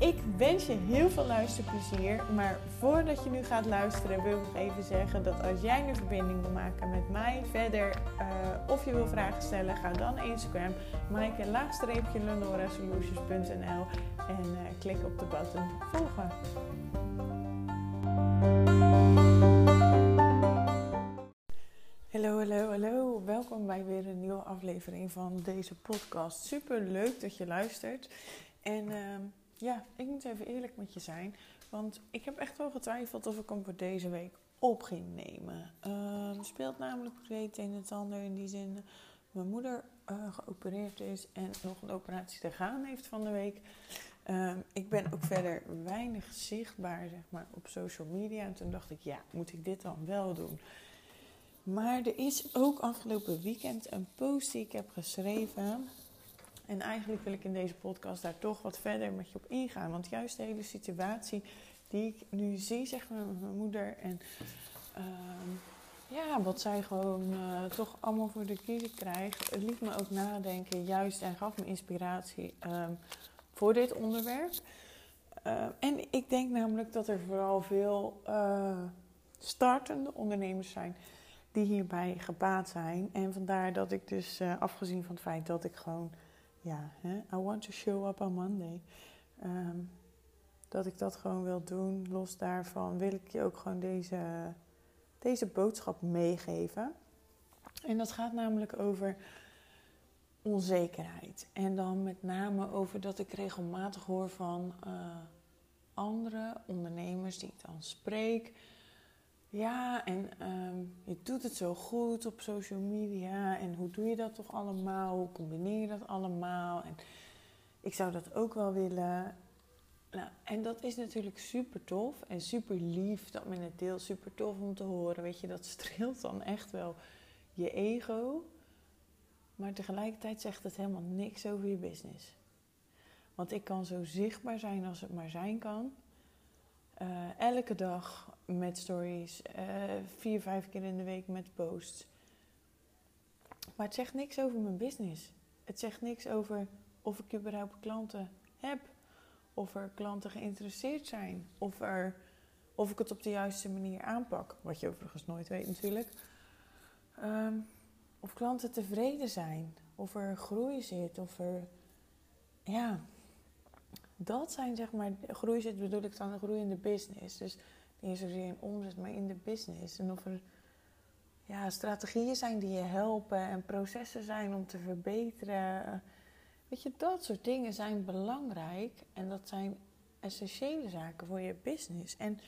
Ik wens je heel veel luisterplezier. Maar voordat je nu gaat luisteren, wil ik even zeggen dat als jij een verbinding wil maken met mij verder uh, of je wil vragen stellen, ga dan Instagram, maaike laagstreepje solutions.nl en uh, klik op de button volgen. Hallo, hallo, hallo. Welkom bij weer een nieuwe aflevering van deze podcast. Super leuk dat je luistert. En uh, ja, ik moet even eerlijk met je zijn. Want ik heb echt wel getwijfeld of ik hem voor deze week op ging nemen. Er speelt namelijk het een en het ander in die zin. Mijn moeder uh, geopereerd is en nog een operatie te gaan heeft van de week. Uh, ik ben ook verder weinig zichtbaar zeg maar, op social media. En toen dacht ik, ja, moet ik dit dan wel doen? Maar er is ook afgelopen weekend een post die ik heb geschreven. En eigenlijk wil ik in deze podcast daar toch wat verder met je op ingaan. Want juist de hele situatie die ik nu zie, zeg maar, met mijn moeder. En uh, ja, wat zij gewoon uh, toch allemaal voor de kiezer krijgt. Het liet me ook nadenken, juist en gaf me inspiratie um, voor dit onderwerp. Uh, en ik denk namelijk dat er vooral veel uh, startende ondernemers zijn die hierbij gebaat zijn. En vandaar dat ik dus, afgezien van het feit dat ik gewoon ja, hè, I want to show up on Monday. Um, dat ik dat gewoon wil doen. Los daarvan wil ik je ook gewoon deze, deze boodschap meegeven. En dat gaat namelijk over onzekerheid. En dan met name over dat ik regelmatig hoor van uh, andere ondernemers die ik dan spreek ja, en um, je doet het zo goed op social media. En hoe doe je dat toch allemaal? Hoe combineer je dat allemaal? En ik zou dat ook wel willen. Nou, en dat is natuurlijk super tof en super lief dat men het deelt. Super tof om te horen. Weet je, dat streelt dan echt wel je ego. Maar tegelijkertijd zegt het helemaal niks over je business. Want ik kan zo zichtbaar zijn als het maar zijn kan. Uh, elke dag met stories, uh, vier, vijf keer in de week met posts. Maar het zegt niks over mijn business. Het zegt niks over of ik überhaupt klanten heb. Of er klanten geïnteresseerd zijn. Of, er, of ik het op de juiste manier aanpak. Wat je overigens nooit weet natuurlijk. Um, of klanten tevreden zijn. Of er groei zit. Of er... Ja, dat zijn zeg maar, groei zit bedoel ik dan groei in de business. Dus niet zozeer in omzet, maar in de business. En of er ja, strategieën zijn die je helpen en processen zijn om te verbeteren. Weet je, dat soort dingen zijn belangrijk en dat zijn essentiële zaken voor je business. En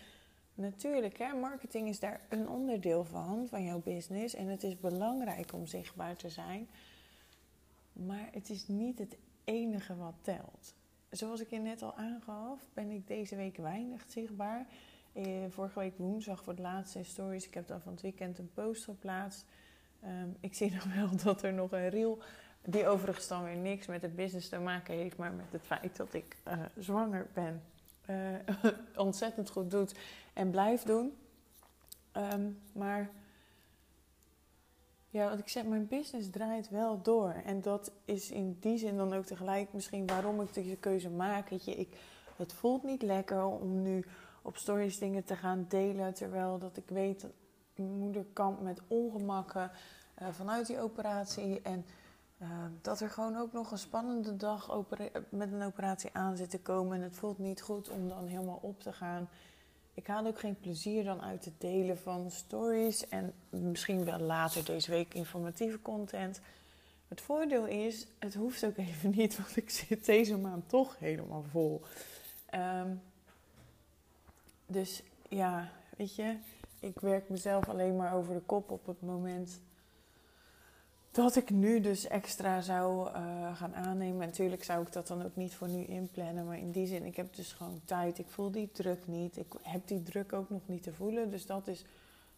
natuurlijk, hè, marketing is daar een onderdeel van, van jouw business. En het is belangrijk om zichtbaar te zijn. Maar het is niet het enige wat telt zoals ik je net al aangaf, ben ik deze week weinig zichtbaar. Eh, vorige week woensdag voor de laatste stories. Ik heb dan van het weekend een post geplaatst. Um, ik zie nog wel dat er nog een reel, die overigens dan weer niks met het business te maken heeft, maar met het feit dat ik uh, zwanger ben, uh, ontzettend goed doet en blijf doen. Um, maar ja, wat ik zeg, mijn business draait wel door. En dat is in die zin dan ook tegelijk misschien waarom ik deze keuze maak. Je, ik, het voelt niet lekker om nu op stories dingen te gaan delen. Terwijl dat ik weet dat mijn moeder kampt met ongemakken uh, vanuit die operatie. En uh, dat er gewoon ook nog een spannende dag met een operatie aan zit te komen. En het voelt niet goed om dan helemaal op te gaan ik haal ook geen plezier dan uit het delen van stories en misschien wel later deze week informatieve content. Het voordeel is, het hoeft ook even niet, want ik zit deze maand toch helemaal vol. Um, dus ja, weet je, ik werk mezelf alleen maar over de kop op het moment dat ik nu dus extra zou uh, gaan aannemen. En natuurlijk zou ik dat dan ook niet voor nu inplannen. Maar in die zin, ik heb dus gewoon tijd. Ik voel die druk niet. Ik heb die druk ook nog niet te voelen. Dus dat is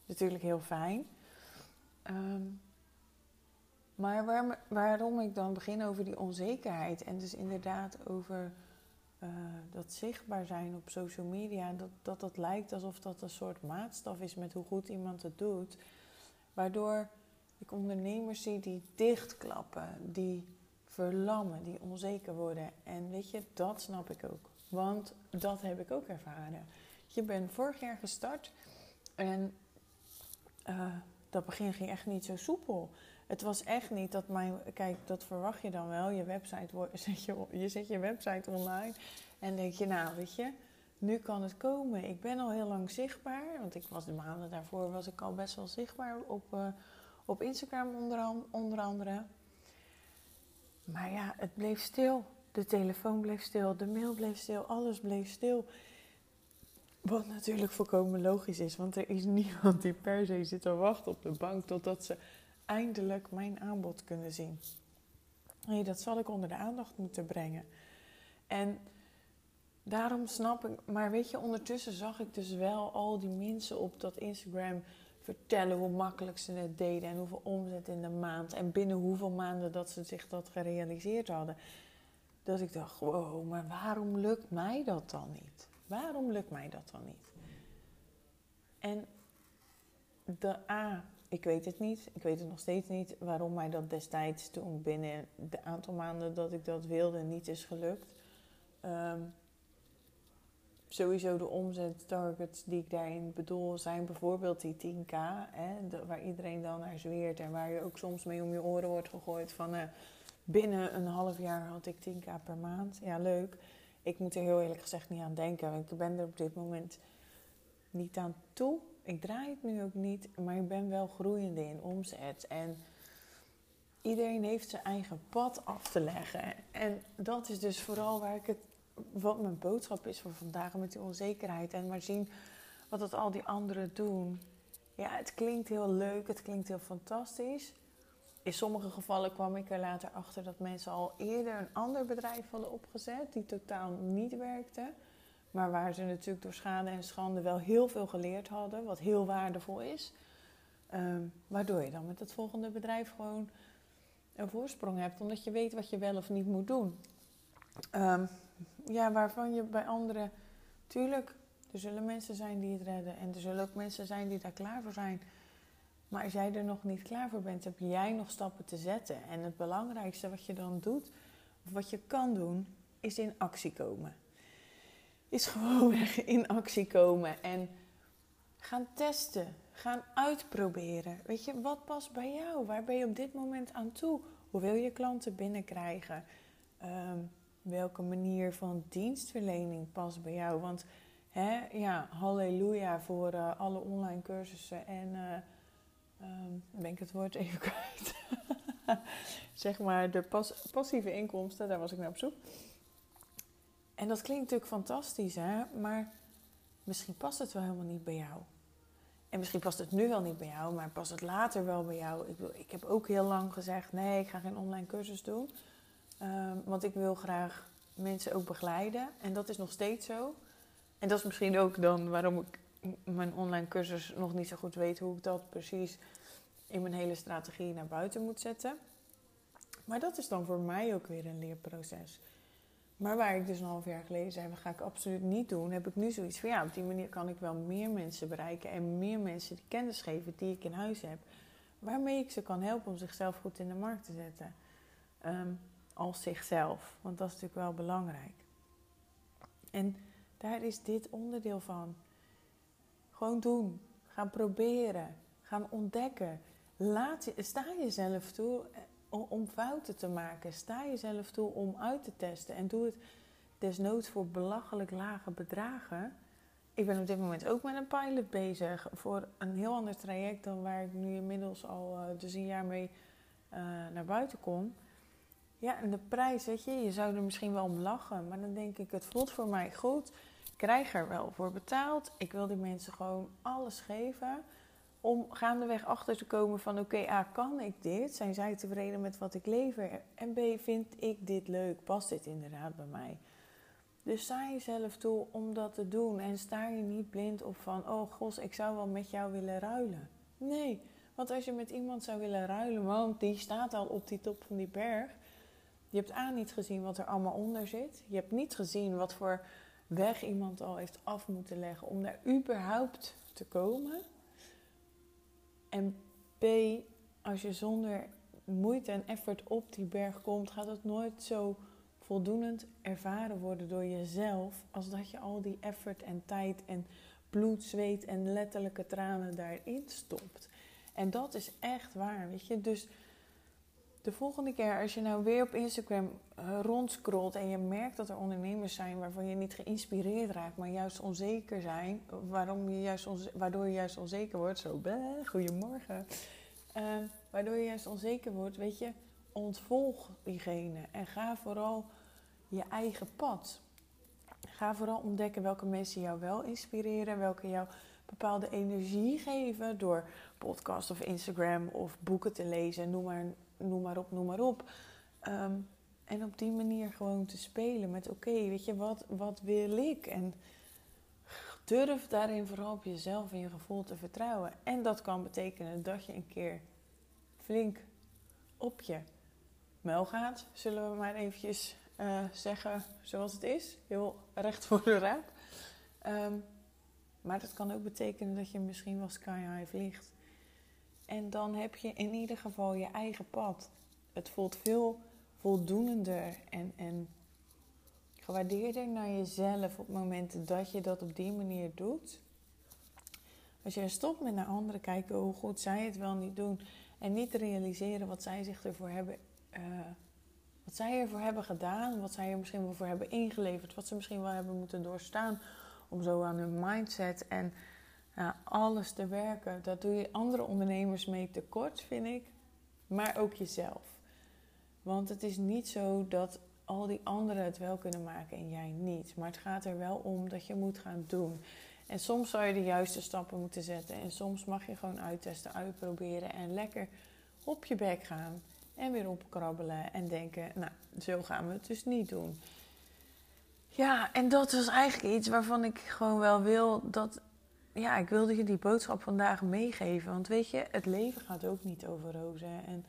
natuurlijk heel fijn. Um, maar waar, waarom ik dan begin over die onzekerheid. En dus inderdaad over uh, dat zichtbaar zijn op social media. Dat, dat lijkt alsof dat een soort maatstaf is met hoe goed iemand het doet. Waardoor ik ondernemers zie die dichtklappen, die verlammen, die onzeker worden. En weet je, dat snap ik ook. Want dat heb ik ook ervaren. Je bent vorig jaar gestart en uh, dat begin ging echt niet zo soepel. Het was echt niet dat mijn. Kijk, dat verwacht je dan wel. Je website zet je, je zet je website online. En denk je, nou, weet je, nu kan het komen. Ik ben al heel lang zichtbaar. Want ik was de maanden daarvoor was ik al best wel zichtbaar op, uh, op Instagram onder, onder andere. Maar ja, het bleef stil. De telefoon bleef stil, de mail bleef stil, alles bleef stil. Wat natuurlijk volkomen logisch is, want er is niemand die per se zit te wachten op de bank totdat ze eindelijk mijn aanbod kunnen zien. Nee, dat zal ik onder de aandacht moeten brengen. En daarom snap ik, maar weet je, ondertussen zag ik dus wel al die mensen op dat Instagram vertellen hoe makkelijk ze het deden en hoeveel omzet in de maand en binnen hoeveel maanden dat ze zich dat gerealiseerd hadden. Dat ik dacht, wow, maar waarom lukt mij dat dan niet? Waarom lukt mij dat dan niet? En de A, ik weet het niet. Ik weet het nog steeds niet waarom mij dat destijds toen binnen de aantal maanden dat ik dat wilde niet is gelukt. Um, sowieso de omzettargets die ik daarin bedoel zijn bijvoorbeeld die 10k, hè, waar iedereen dan naar zweert en waar je ook soms mee om je oren wordt gegooid van uh, binnen een half jaar had ik 10k per maand. Ja, leuk. Ik moet er heel eerlijk gezegd niet aan denken, ik ben er op dit moment niet aan toe. Ik draai het nu ook niet, maar ik ben wel groeiende in omzet. En iedereen heeft zijn eigen pad af te leggen. En dat is dus vooral waar ik het, wat mijn boodschap is voor vandaag met die onzekerheid. En maar zien wat dat al die anderen doen. Ja, het klinkt heel leuk, het klinkt heel fantastisch. In sommige gevallen kwam ik er later achter dat mensen al eerder een ander bedrijf hadden opgezet, die totaal niet werkte. Maar waar ze natuurlijk door schade en schande wel heel veel geleerd hadden, wat heel waardevol is. Ehm, waardoor je dan met het volgende bedrijf gewoon een voorsprong hebt, omdat je weet wat je wel of niet moet doen. Um, ja, waarvan je bij anderen, tuurlijk, er zullen mensen zijn die het redden en er zullen ook mensen zijn die daar klaar voor zijn. Maar als jij er nog niet klaar voor bent, heb jij nog stappen te zetten. En het belangrijkste wat je dan doet, of wat je kan doen, is in actie komen is gewoon in actie komen en gaan testen, gaan uitproberen. Weet je, wat past bij jou? Waar ben je op dit moment aan toe? Hoe wil je klanten binnenkrijgen? Um, welke manier van dienstverlening past bij jou? Want hè, ja, halleluja voor uh, alle online cursussen en uh, ben ik het woord even kwijt. zeg maar de pas passieve inkomsten, daar was ik naar op zoek. En dat klinkt natuurlijk fantastisch, hè? maar misschien past het wel helemaal niet bij jou. En misschien past het nu wel niet bij jou, maar past het later wel bij jou. Ik, ik heb ook heel lang gezegd: nee, ik ga geen online cursus doen. Um, want ik wil graag mensen ook begeleiden. En dat is nog steeds zo. En dat is misschien ook dan waarom ik mijn online cursus nog niet zo goed weet hoe ik dat precies in mijn hele strategie naar buiten moet zetten. Maar dat is dan voor mij ook weer een leerproces. Maar waar ik dus een half jaar geleden zei, dat ga ik absoluut niet doen, heb ik nu zoiets van ja, op die manier kan ik wel meer mensen bereiken en meer mensen die kennis geven die ik in huis heb, waarmee ik ze kan helpen om zichzelf goed in de markt te zetten. Um, als zichzelf, want dat is natuurlijk wel belangrijk. En daar is dit onderdeel van. Gewoon doen, gaan proberen, gaan ontdekken. Laat, sta jezelf toe om fouten te maken. Sta jezelf toe om uit te testen. En doe het desnoods voor belachelijk lage bedragen. Ik ben op dit moment ook met een pilot bezig voor een heel ander traject dan waar ik nu inmiddels al uh, dus een jaar mee uh, naar buiten kom. Ja, en de prijs, weet je, je zou er misschien wel om lachen, maar dan denk ik, het voelt voor mij goed. Ik krijg er wel voor betaald. Ik wil die mensen gewoon alles geven. Om gaandeweg achter te komen van oké, A, kan ik dit? Zijn zij tevreden met wat ik lever? En B, vind ik dit leuk? Past dit inderdaad bij mij? Dus sta jezelf toe om dat te doen en sta je niet blind op van oh gos, ik zou wel met jou willen ruilen. Nee, want als je met iemand zou willen ruilen, want die staat al op die top van die berg. Je hebt aan niet gezien wat er allemaal onder zit. Je hebt niet gezien wat voor weg iemand al heeft af moeten leggen om daar überhaupt te komen. En B, als je zonder moeite en effort op die berg komt, gaat het nooit zo voldoenend ervaren worden door jezelf als dat je al die effort en tijd en bloed, zweet en letterlijke tranen daarin stopt. En dat is echt waar, weet je. Dus de volgende keer als je nou weer op Instagram uh, rondscrollt en je merkt dat er ondernemers zijn waarvan je niet geïnspireerd raakt, maar juist onzeker zijn, waarom je juist waardoor je juist onzeker wordt, zo, bleh, goedemorgen, uh, waardoor je juist onzeker wordt, weet je, ontvolg diegene en ga vooral je eigen pad. Ga vooral ontdekken welke mensen jou wel inspireren, welke jou bepaalde energie geven door podcast of Instagram of boeken te lezen, noem maar, noem maar op, noem maar op. Ehm, en op die manier gewoon te spelen met oké, weet je, wat, wat wil ik? En durf daarin vooral op jezelf en je gevoel te vertrouwen. En dat kan betekenen dat je een keer flink op je muil gaat, zullen we maar eventjes uh, zeggen zoals het is. Heel recht voor de raak. Ehm, maar dat kan ook betekenen dat je misschien wel sky high vliegt. En dan heb je in ieder geval je eigen pad. Het voelt veel voldoenender en, en gewaardeerder naar jezelf op momenten dat je dat op die manier doet. Als je stopt met naar anderen kijken hoe goed zij het wel niet doen en niet realiseren wat zij zich ervoor hebben, uh, wat zij ervoor hebben gedaan, wat zij er misschien wel voor hebben ingeleverd, wat ze misschien wel hebben moeten doorstaan om zo aan hun mindset en alles te werken. Dat doe je andere ondernemers mee tekort, vind ik, maar ook jezelf. Want het is niet zo dat al die anderen het wel kunnen maken en jij niet. Maar het gaat er wel om dat je moet gaan doen. En soms zou je de juiste stappen moeten zetten. En soms mag je gewoon uittesten, uitproberen en lekker op je bek gaan. En weer opkrabbelen en denken, nou, zo gaan we het dus niet doen. Ja, en dat was eigenlijk iets waarvan ik gewoon wel wil dat. Ja, ik wilde je die boodschap vandaag meegeven. Want weet je, het leven gaat ook niet over rozen. En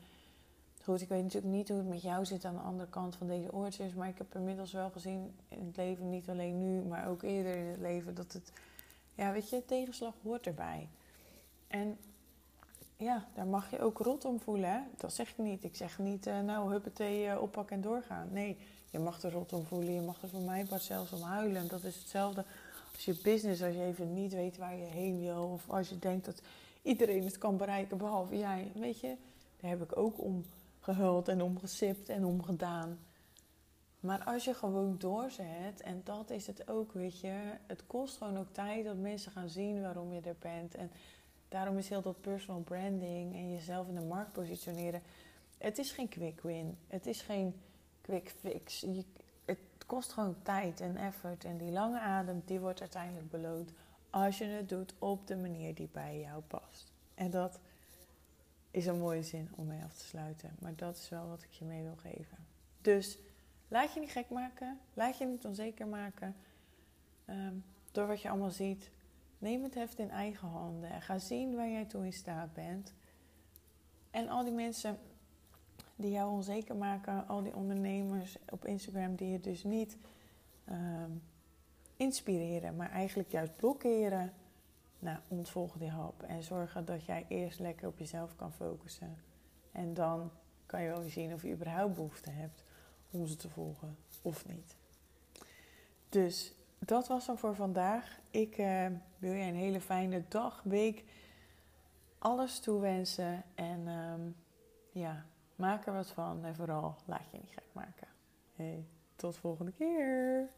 goed, ik weet natuurlijk niet hoe het met jou zit aan de andere kant van deze oortjes. Maar ik heb inmiddels wel gezien in het leven, niet alleen nu, maar ook eerder in het leven, dat het. Ja, weet je, tegenslag hoort erbij. En ja, daar mag je ook rot om voelen. Hè? Dat zeg ik niet. Ik zeg niet, uh, nou, huppatee, uh, oppakken en doorgaan. Nee, je mag er rot om voelen. Je mag er voor mij part zelfs om huilen. En dat is hetzelfde als je business, als je even niet weet waar je heen wil. Of als je denkt dat iedereen het kan bereiken, behalve jij. Weet je, daar heb ik ook om gehuld en om gesipt en om gedaan. Maar als je gewoon doorzet, en dat is het ook, weet je. Het kost gewoon ook tijd dat mensen gaan zien waarom je er bent. En daarom is heel dat personal branding en jezelf in de markt positioneren. Het is geen quick win. Het is geen quick fix. Je, het kost gewoon tijd en effort. En die lange adem, die wordt uiteindelijk beloond als je het doet op de manier die bij jou past. En dat is een mooie zin om mee af te sluiten. Maar dat is wel wat ik je mee wil geven. Dus laat je niet gek maken. Laat je niet onzeker maken. Ehm, door wat je allemaal ziet. Neem het heft in eigen handen. En ga zien waar jij toe in staat bent. En al die mensen die jou onzeker maken, al die ondernemers op Instagram die je dus niet ehm, inspireren, maar eigenlijk juist blokkeren. Nou, ontvolg die hap en zorgen dat jij eerst lekker op jezelf kan focussen. En dan kan je wel zien of je überhaupt behoefte hebt om ze te volgen of niet. Dus dat was dan voor vandaag. Ik uh, wil je een hele fijne dag, week, alles toewensen. En um, ja, Maak er wat van en vooral laat je niet gek maken. Hey, tot volgende keer.